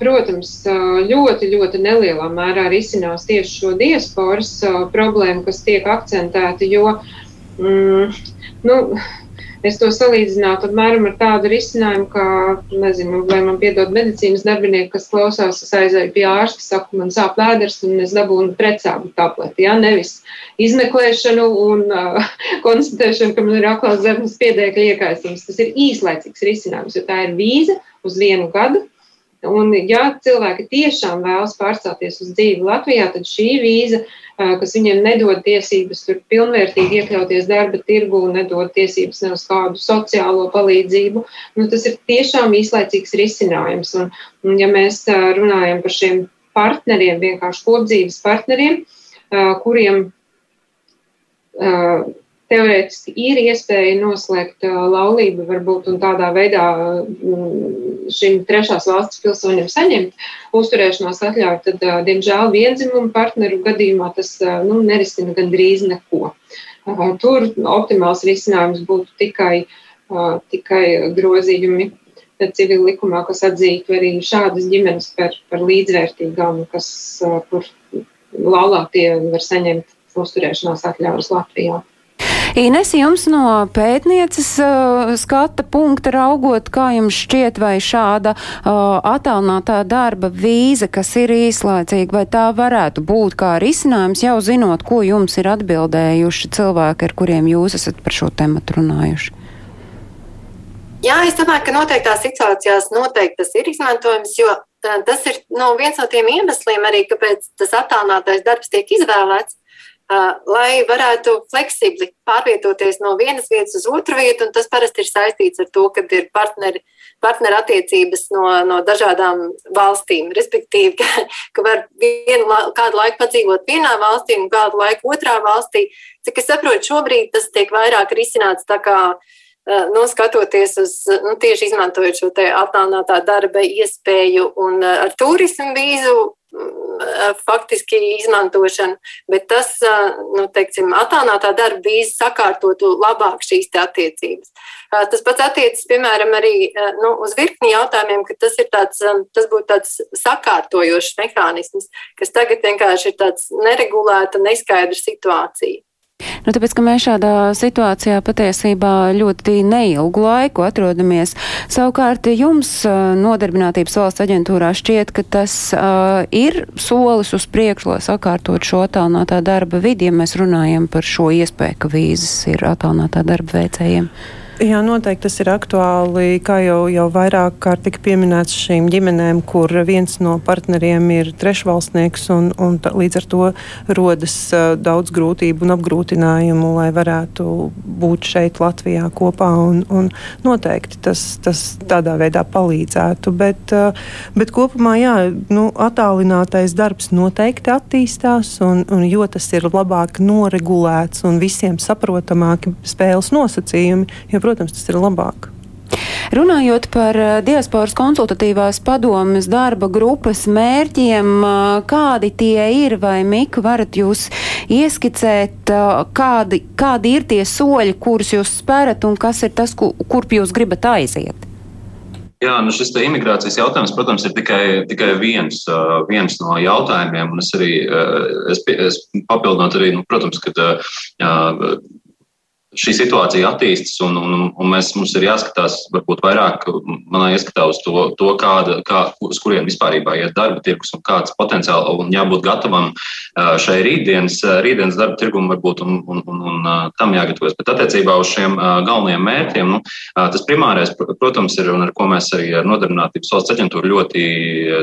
protams, ļoti, ļoti nelielā mērā risinās tieši šo diasporas problēmu, kas tiek akcentēta, jo, mm, nu, es to salīdzinātu apmēram ar tādu risinājumu, kā, nezinu, vai man piedod medicīnas darbinieki, kas klausās, es aizēju pie ārsta, saku, man sāp vēders un es dabūnu precābu tableti, ja, nevis izmeklēšanu un uh, [LAUGHS] konstatēšanu, ka man ir aklās zemes piedēkļa iekaisums. Tas ir īslaicīgs risinājums, jo tā ir vīza uz vienu gadu. Un, ja cilvēki tiešām vēlas pārcelties uz dzīvi Latvijā, tad šī vīza kas viņiem nedod tiesības tur pilnvērtīgi iekļauties darba tirgu nedod tiesības ne uz kādu sociālo palīdzību. Nu, tas ir tiešām īslaicīgs risinājums. Un, un ja mēs runājam par šiem partneriem, vienkārši kopdzīves partneriem, kuriem teorētiski ir iespēja noslēgt laulību, varbūt tādā veidā šim trešās valsts pilsoņiem saņemt uzturēšanās atļauju, tad, diemžēl, vienzimumu partneru gadījumā tas nu, nerisina gandrīz neko. Tur optimāls risinājums būtu tikai, tikai grozījumi civil likumā, kas atzītu arī šādas ģimenes par, par līdzvērtīgām, kas, kur laulātie var saņemt uzturēšanās atļaujas Latvijā. Ines, jums no pētnieces uh, skata punkta raugot, kā jums šķiet, vai šāda uh, attālinātā darba vīza, kas ir īslaicīga, vai tā varētu būt kā risinājums, jau zinot, ko jums ir atbildējuši cilvēki, ar kuriem jūs esat par šo tematu runājuši? Jā, es domāju, ka noteiktās situācijās noteikti tas ir izmantojams, jo uh, tas ir no viens no tiem iemesliem arī, kāpēc tas attālinātais darbs tiek izvēlēts lai varētu fleksibli pārvietoties no vienas vietas uz otru vietu. Tas parasti ir saistīts ar to, ka ir partneri, partneri attiecības no, no dažādām valstīm. Respektīvi, ka, ka var vienu kādu laiku padzīvot vienā valstī un kādu laiku otrā valstī. Cik es saprotu, šobrīd tas tiek vairāk risināts tā kā. Nu, skatoties uz nu, tieši izmantojot šo attālinātā darba iespēju un ar turismu vīzu, faktiski izmantošanu, bet tas, nu, teiksim, attālinātā darba vīza sakārtotu labāk šīs attiecības. Tas pats attiecas, piemēram, arī nu, uz virkni jautājumiem, ka tas ir tāds, tas būtu tāds sakārtojošs mehānisms, kas tagad vienkārši ir tāds neregulēta, neskaidra situācija. Nu, tāpēc, ka mēs šādā situācijā patiesībā ļoti neilgu laiku atrodamies. Savukārt jums nodarbinātības valsts aģentūrā šķiet, ka tas uh, ir solis uz priekšu, lai sakārtot šo attālinātā darba vidi, ja mēs runājam par šo iespēju, ka vīzas ir attālinātā darba veicējiem. Jā, noteikti tas ir aktuāli. Kā jau, jau vairāk kārt tika pieminēts šīm ģimenēm, kur viens no partneriem ir trešvalstnieks, un, un tā, līdz ar to rodas uh, daudz grūtību un apgrūtinājumu, lai varētu būt šeit Latvijā kopā. Un, un noteikti tas, tas tādā veidā palīdzētu. Bet, uh, bet kopumā, jā, nu, attālinātais darbs noteikti attīstās, un, un jo tas ir labāk noregulēts un visiem saprotamāki spēles nosacījumi, jo protams, tas ir labāk. Runājot par eh, diasporas konsultatīvās padomas darba grupas mērķiem, eh, kādi tie ir, vai Mika varat jūs ieskicēt, eh, kādi, kādi ir tie soļi, kurus jūs sperat un kas ir tas, kur, kurp jūs gribat aiziet? Jā, nu šis imigrācijas jautājums, protams, ir tikai, tikai viens, viens no jautājumiem. Es arī es, es papildinot, arī, nu, protams, ka šī situācija attīstās, un, un, un mēs, mums ir jāskatās, varbūt vairāk, manā ieskatā, uz to, to kāda, kā, uz kurien vispār iet darba tirgus un kāds potenciāli, un jābūt gatavam šai rītdienas, rītdienas darba tirgumam, varbūt, un, un, un, un tam jāgatavojas. Bet attiecībā uz šiem galvenajiem mērķiem, nu, tas primārais, protams, ir, un ar ko mēs arī ar Nodarbinātības valsts aģentūru ļoti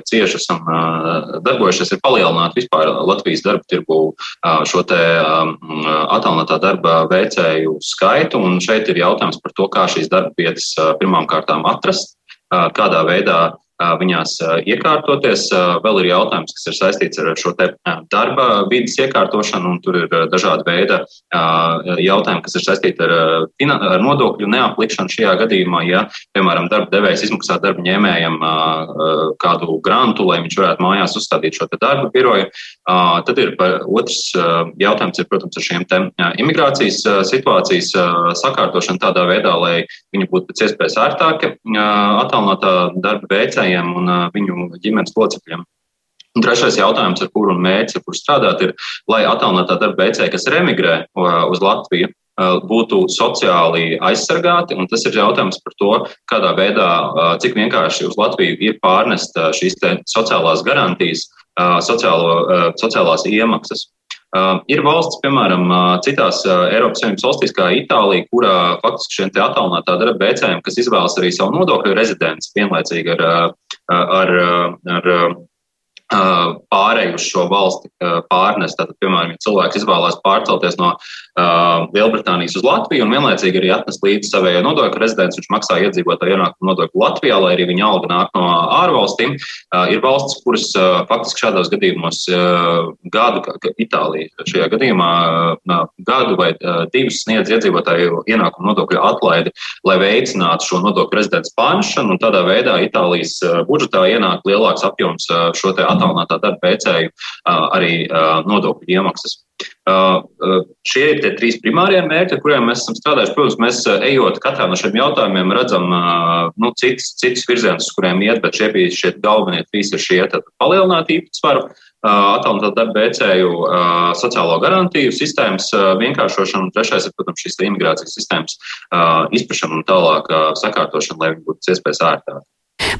cieši esam darbojušies, ir palielināt vispār Latvijas darba tirgu šo te attālinātā darba veicēju skaitu. Un šeit ir jautājums par to, kā šīs darba vietas pirmām kārtām atrast, kādā veidā viņās iekārtoties. Vēl ir jautājums, kas ir saistīts ar šo darba vidas iekārtošanu, un tur ir dažādi veidi jautājumi, kas ir saistīti ar, ar nodokļu neaplikšanu šajā gadījumā. Ja, piemēram, darba devējs izmaksā darba ņēmējam kādu grantu, lai viņš varētu mājās uzstādīt šo darba biroju, tad ir otrs jautājums, ir, protams, ar šiem imigrācijas situācijas sakārtošanu tādā veidā, lai viņi būtu pēc iespējas ērtāki attālinātā darba veicējiem un viņu ģimenes locekļiem. Un trešais jautājums, ar kuru mērķi, ar kuru strādāt, ir, lai attālinātā darba veicēja, kas remigrē uz Latviju, būtu sociāli aizsargāti. Tas ir jautājums par to, kādā veidā, cik vienkārši uz Latviju ir pārnest šīs sociālās garantijas, sociālo, sociālās iemaksas. Uh, ir valsts, piemēram, uh, citās uh, Eiropas Savienības valstīs, kā Itālija, kurā faktiski šiem attālinātā darba veicējiem, kas izvēlas arī savu nodokļu rezidenci, vienlaicīgi ar, ar, ar pārēju uz šo valsti pārnest. Tātad, piemēram, ja cilvēks izvēlās pārcelties no uh, Lielbritānijas uz Latviju un vienlaicīgi arī atnest līdzi savējo nodokļu rezidents, viņš maksā iedzīvotāju ienākumu nodokli Latvijā, lai arī viņa alga nāk no ārvalstīm. Uh, ir valsts, kuras uh, faktiski šādos gadījumos gadu, kā Itālija šajā gadījumā, gadu vai divus sniedz iedzīvotāju ienākumu nodokļu atlaidi, lai veicinātu šo nodokļu rezidents pārnešanu, un tādā veidā Itālijas budžetā ienāk lielāks apjoms šo te attālinātā darba veicēju arī nodokļu iemaksas. Šie ir tie trīs primārie mērķi, ar kuriem mēs esam strādājuši. Protams, mēs ejot katrā no šiem jautājumiem, redzam nu, citus, citus virzienus, kuriem iet, bet šie bija šie galvenie trīs ir šie palielināt īpatsvaru, attālinātā darba veicēju sociālo garantiju sistēmas vienkāršošana, un trešais ir, protams, šīs imigrācijas sistēmas izpešana un tālāk sakārtošana, lai viņi būtu iespējas ērtāk.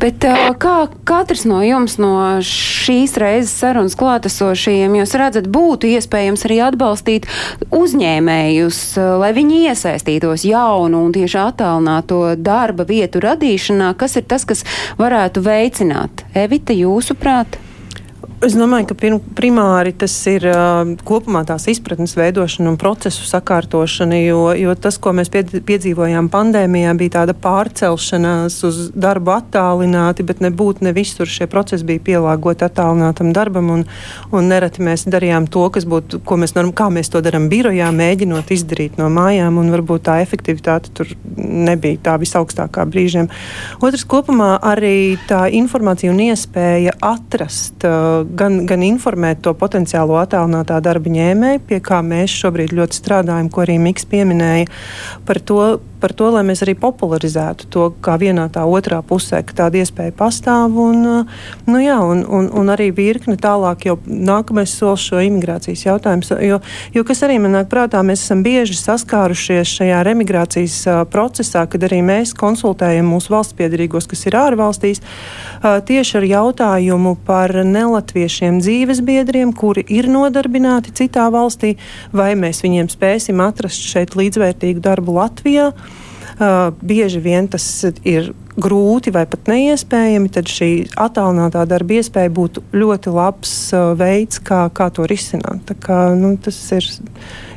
Bet kā katrs no jums no šīs reizes sarunas klātesošajiem jūs redzat, būtu iespējams arī atbalstīt uzņēmējus, lai viņi iesaistītos jaunu un tieši attālināto darba vietu radīšanā, kas ir tas, kas varētu veicināt? Evita, jūsuprāt? Es domāju, ka pirm, primāri tas ir uh, kopumā tās izpratnes veidošana un procesu sakārtošana, jo, jo tas, ko mēs piedzīvojām pandēmijā, bija tāda pārcelšanās uz darbu attālināti, bet nebūtu ne visur šie procesi bija pielāgoti attālinātam darbam, un, un nereti mēs darījām to, kas būtu, ko mēs, kā mēs to darām birojā, mēģinot izdarīt no mājām, un varbūt tā efektivitāte tur nebija tā visaugstākā brīžiem. Otrs kopumā arī tā informācija un iespēja atrast uh, gan, gan informēt to potenciālo attālinātā darba ņēmēju, pie kā mēs šobrīd ļoti strādājam, ko arī Miks pieminēja, par to, par to, lai mēs arī popularizētu to, kā vienā tā otrā pusē, ka tāda iespēja pastāv. Un, nu, jā, un, un, un arī virkni tālāk jau nākamais solis šo imigrācijas jautājumu. Jo, jo kas arī man nāk prātā, mēs esam bieži saskārušies šajā remigrācijas procesā, kad arī mēs konsultējam mūsu valsts piedarīgos, kas ir ārvalstīs, tieši ar jautājumu par nelatviešiem dzīves biedriem, kuri ir nodarbināti citā valstī, vai mēs viņiem spēsim atrast šeit līdzvērtīgu darbu Latvijā. Uh, bieži vien tas ir grūti vai pat neiespējami, tad šī attālinātā darba iespēja būtu ļoti labs uh, veids, kā, kā to risināt. Tā kā, nu, tas ir,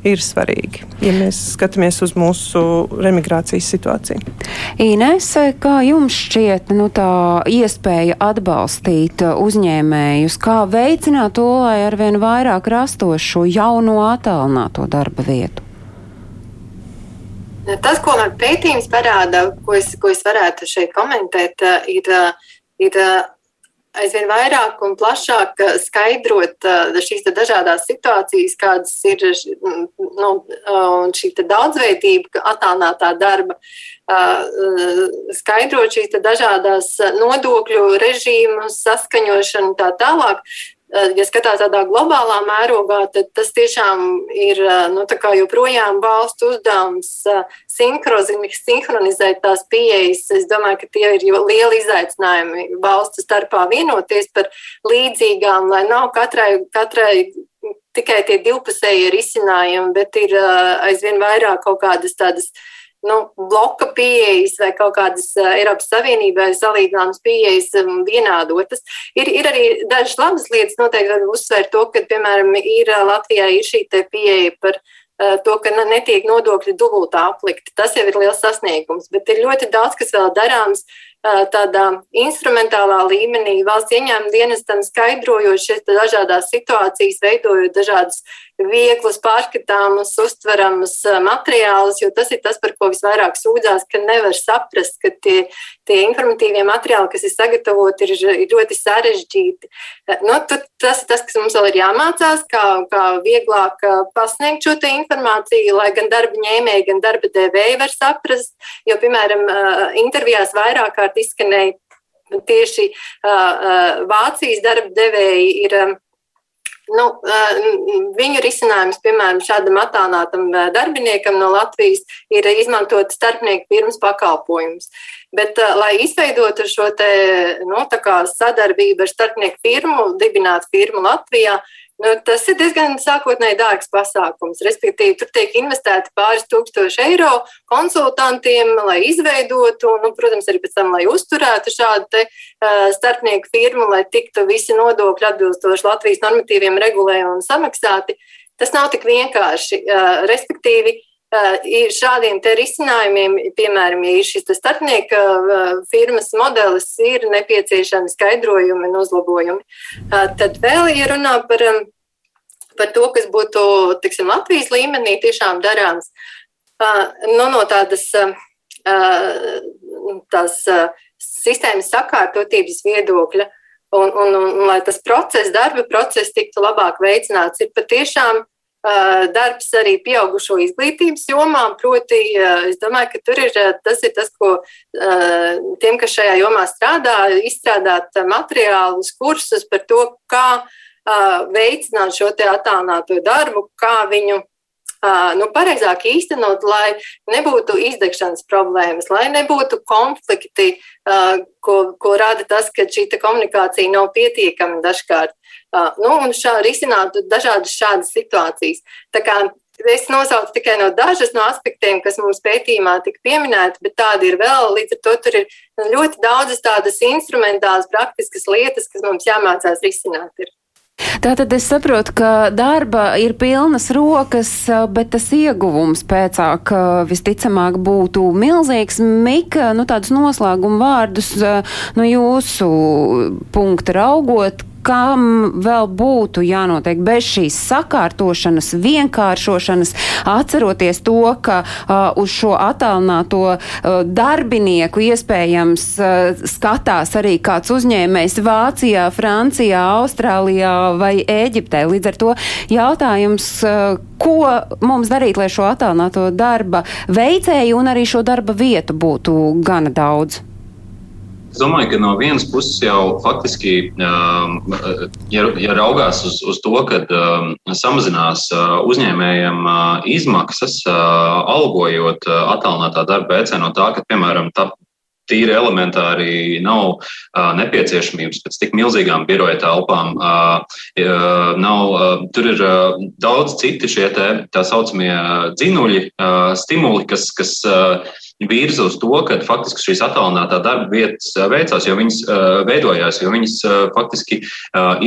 ir svarīgi, ja mēs skatāmies uz mūsu remigrācijas situāciju. Ines, kā jums šķiet nu, tā iespēja atbalstīt uzņēmējus, kā veicināt to, lai arvien vairāk rastos šo jauno attālināto darba vietu? Tas, ko man pētījums parāda, ko es, ko es varētu šeit komentēt, eh, ir, eh, ir eh, aizvien vairāk un plašāk skaidrot šīs dažādas situācijas, kādas ir nu, šī daudzveidība, attālinātā darba, skaidrot šīs dažādas nodokļu režīmu saskaņošanu un tā tālāk. Ja skatās tādā globālā mērogā, tad tas tiešām ir nu, joprojām valstu uzdevums sinhronizēt tās pieejas. Es domāju, ka tie ir lieli izaicinājumi valstu starpā vienoties par līdzīgām, lai nav katrai, katrai tikai tie divpusēji risinājumi, bet ir aizvien vairāk kaut kādas tādas nu, bloka pieejas vai kaut kādas Eiropas Savienībai salīdzināmas pieejas vienādotas. Ir, ir arī dažas labas lietas, noteikti var uzsvērt to, ka, piemēram, ir Latvijā ir šī pieeja par to, ka netiek nodokļi dubultā aplikti. Tas jau ir liels sasniegums, bet ir ļoti daudz, kas vēl darāms tādā instrumentālā līmenī valsts ieņēmuma dienestam skaidrojot šīs dažādas situācijas, veidojot dažādas vieglus, pārskatāmus, uztveramus materiālus, jo tas ir tas, par ko visvairāk sūdzās, ka nevar saprast, ka tie, tie informatīvie materiāli, kas ir sagatavoti, ir, ir ļoti sarežģīti. Nu, tas ir tas, kas mums vēl ir jāmācās, kā, kā vieglāk pasniegt šo informāciju, lai gan darba ņēmēji, gan darba devēji var saprast. Jo, piemēram, intervijās vairāk kārt izskanēja tieši Vācijas darba devēji ir Nu, viņu risinājums, piemēram, šādam attālinātam darbiniekam no Latvijas, ir izmantot starpnieku firmas pakalpojumus. Bet, lai izveidotu šo te, nu, sadarbību ar starpnieku firmu, dibinātu firmu Latvijā, Nu, tas ir diezgan sākotnēji dārgs pasākums. Respektīvi, tur tiek investēti pāris tūkstoši eiro konsultantiem, lai izveidotu, nu, protams, arī pēc tam, lai uzturētu šādu te, uh, starpnieku firmu, lai tiktu visi nodokļi atbilstoši Latvijas normatīviem regulējumiem samaksāti. Tas nav tik vienkārši. Uh, respektīvi, šādiem risinājumiem, piemēram, ja ir šis starpnieka firmas modelis, ir nepieciešami skaidrojumi un uzlabojumi. Tad vēl, ja runā par, par to, kas būtu tiksim, Latvijas līmenī tiešām darāms, nu, no tādas tās sistēmas sakārtotības viedokļa, un, un, un, un lai tas process, darba process tiktu labāk veicināts, ir patiešām darbs arī pieaugušo izglītības jomā. Proti, es domāju, ka tur ir tas, ir tas ko tiem, kas šajā jomā strādā, izstrādāt materiālus, kursus par to, kā veicināt šo attālināto darbu, kā viņu nu, pareizāk īstenot, lai nebūtu izdegšanas problēmas, lai nebūtu konflikti, ko, ko rada tas, ka šī komunikācija nav pietiekama dažkārt. Nu, un šā, risinātu dažādas šādas situācijas. Tā kā Es nosaucu tikai no dažas no aspektiem, kas mums pētījumā tika pieminēti, bet tādi ir vēl. Līdz ar to tur ir ļoti daudzas tādas instrumentālas, praktiskas lietas, kas mums jāmācās risināt. Ir. Tātad es saprotu, ka darba ir pilnas rokas, bet tas ieguvums pēcāk visticamāk būtu milzīgs. Mika, nu tādus noslēguma vārdus no jūsu punkta raugot, kam vēl būtu jānotiek bez šīs sakārtošanas, vienkāršošanas, atceroties to, ka uh, uz šo attālināto uh, darbinieku iespējams uh, skatās arī kāds uzņēmējs Vācijā, Francijā, Austrālijā vai Ēģiptē. Līdz ar to jautājums, uh, ko mums darīt, lai šo attālināto darba veicēju un arī šo darba vietu būtu gana daudz? Es domāju, ka no vienas puses jau faktiski, um, ja, ja raugās uz, uz to, ka um, samazinās uh, uzņēmējiem uh, izmaksas, uh, algojot attālinātā darba veicēju no tā, ka, piemēram, tā, tīri elementāri nav uh, nepieciešamības pēc tik milzīgām biroja telpām. Uh, nav, uh, tur ir uh, daudz citi šie te, tā saucamie dzinuļi, uh, stimuli, kas, kas uh, virza uz to, ka faktiski šīs attālinātā darba vietas veicās, jo viņas veidojās, jo viņas faktiski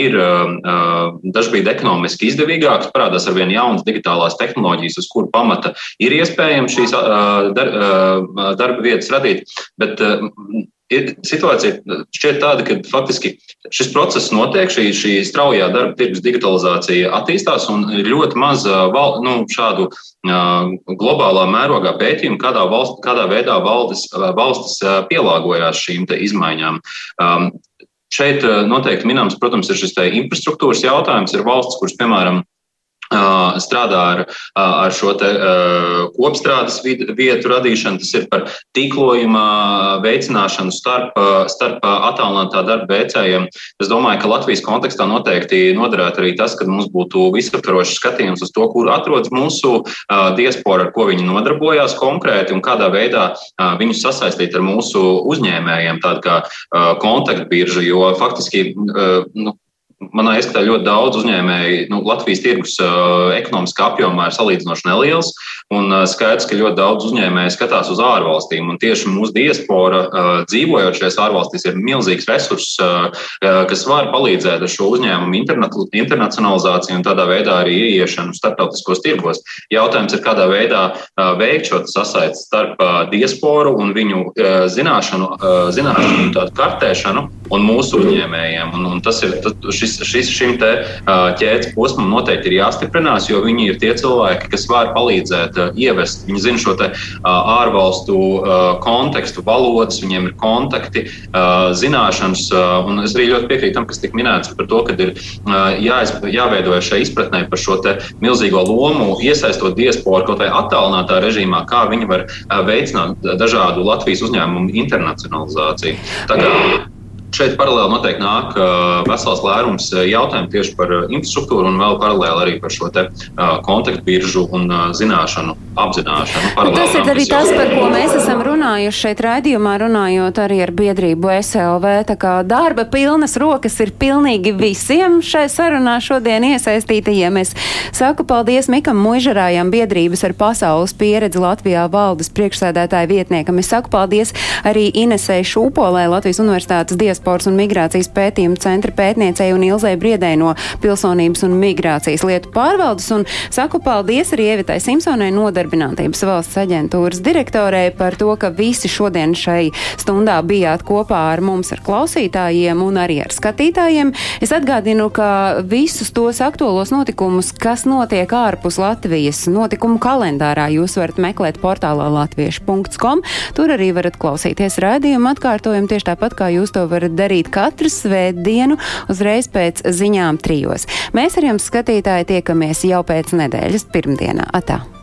ir dažkārt ekonomiski izdevīgākas, parādās ar vien jaunas digitālās tehnoloģijas, uz kuru pamata ir iespējams šīs darba vietas radīt. Bet ir situācija šķiet tāda, ka faktiski šis process notiek, šī, šī straujā darba tirgus digitalizācija attīstās un ir ļoti maz val, nu, šādu uh, globālā mērogā pētījumu, kādā, valst, kādā veidā valdes, valstis pielāgojās šīm izmaiņām. Um, šeit noteikti minams, protams, ir šis infrastruktūras jautājums. Ir valsts, kuras, piemēram, strādā ar, ar šo te, kopstrādes vietu radīšanu, tas ir par tīklojuma veicināšanu starp, starp attālinātā darba veicējiem. Es domāju, ka Latvijas kontekstā noteikti noderētu arī tas, ka mums būtu visaptvarošs skatījums uz to, kur atrodas mūsu diaspora, ar ko viņi nodarbojās konkrēti un kādā veidā viņus sasaistīt ar mūsu uzņēmējiem, tāda kā kontaktbirža, jo faktiski nu, manā ieskatā ļoti daudz uzņēmēju, nu, Latvijas tirgus uh, ekonomiskā apjomā ir salīdzinoši neliels. Un uh, skaidrs, ka ļoti daudz uzņēmēju skatās uz ārvalstīm. Un tieši mūsu diaspora, uh, dzīvojot šajās ārvalstīs, ir milzīgs resurss, uh, kas var palīdzēt ar šo uzņēmumu internacionalizāciju un tādā veidā arī ieiešanu starptautiskos tirgos. Jautājums ir, kādā veidā uh, veikt šo sasaisti starp uh, diasporu un viņu uh, zināšanu, uh, zināšanu tādu kartēšanu un mūsu uzņēmējiem. Un, un tas ir šis, šis, šim te ķēdes posmam noteikti ir jāstiprinās, jo viņi ir tie cilvēki, kas var palīdzēt ievest. Viņi zina šo ārvalstu kontekstu, valodas, viņiem ir kontakti, zināšanas. Un es arī ļoti piekrītu tam, kas tika minēts par to, ka ir jāiz, jāveido šai izpratnē par šo milzīgo lomu, iesaistot diasporu kaut vai attālinātā režīmā, kā viņi var veicināt dažādu Latvijas uzņēmumu internacionalizāciju. Tā kā Šeit paralēli noteikti nāk vesels lērums jautājumu tieši par infrastruktūru un vēl paralēli arī par šo te kontaktbiržu un zināšanu apzināšanu. Tas ir arī tas, par ko mēs esam runājuši šeit raidījumā, runājot arī ar biedrību SLV. Tā kā darba pilnas rokas ir pilnīgi visiem šai sarunā šodien iesaistītajiem. Es saku paldies Mikam Muižarājam, biedrības ar pasaules pieredzi Latvijā valdes priekšsēdētāja vietniekam. Es saku paldies arī Inesei Šūpolē, Latvijas Universitātes dievs diasporas un migrācijas pētījumu centra pētniecei un Ilzai Briedai no Pilsonības un migrācijas lietu pārvaldes. Un saku paldies arī Ievitai Simpsonai, nodarbinātības valsts aģentūras direktorei par to, ka visi šodien šai stundā bijāt kopā ar mums, ar klausītājiem un arī ar skatītājiem. Es atgādinu, ka visus tos aktuālos notikumus, kas notiek ārpus Latvijas notikumu kalendārā, jūs varat meklēt portālā latviešu.com. Tur arī varat klausīties raidījumu atkārtojumu tieši tāpat, kā jūs to varat varat darīt katru svētdienu uzreiz pēc ziņām trijos. Mēs ar jums skatītāji tiekamies jau pēc nedēļas pirmdienā. Atā!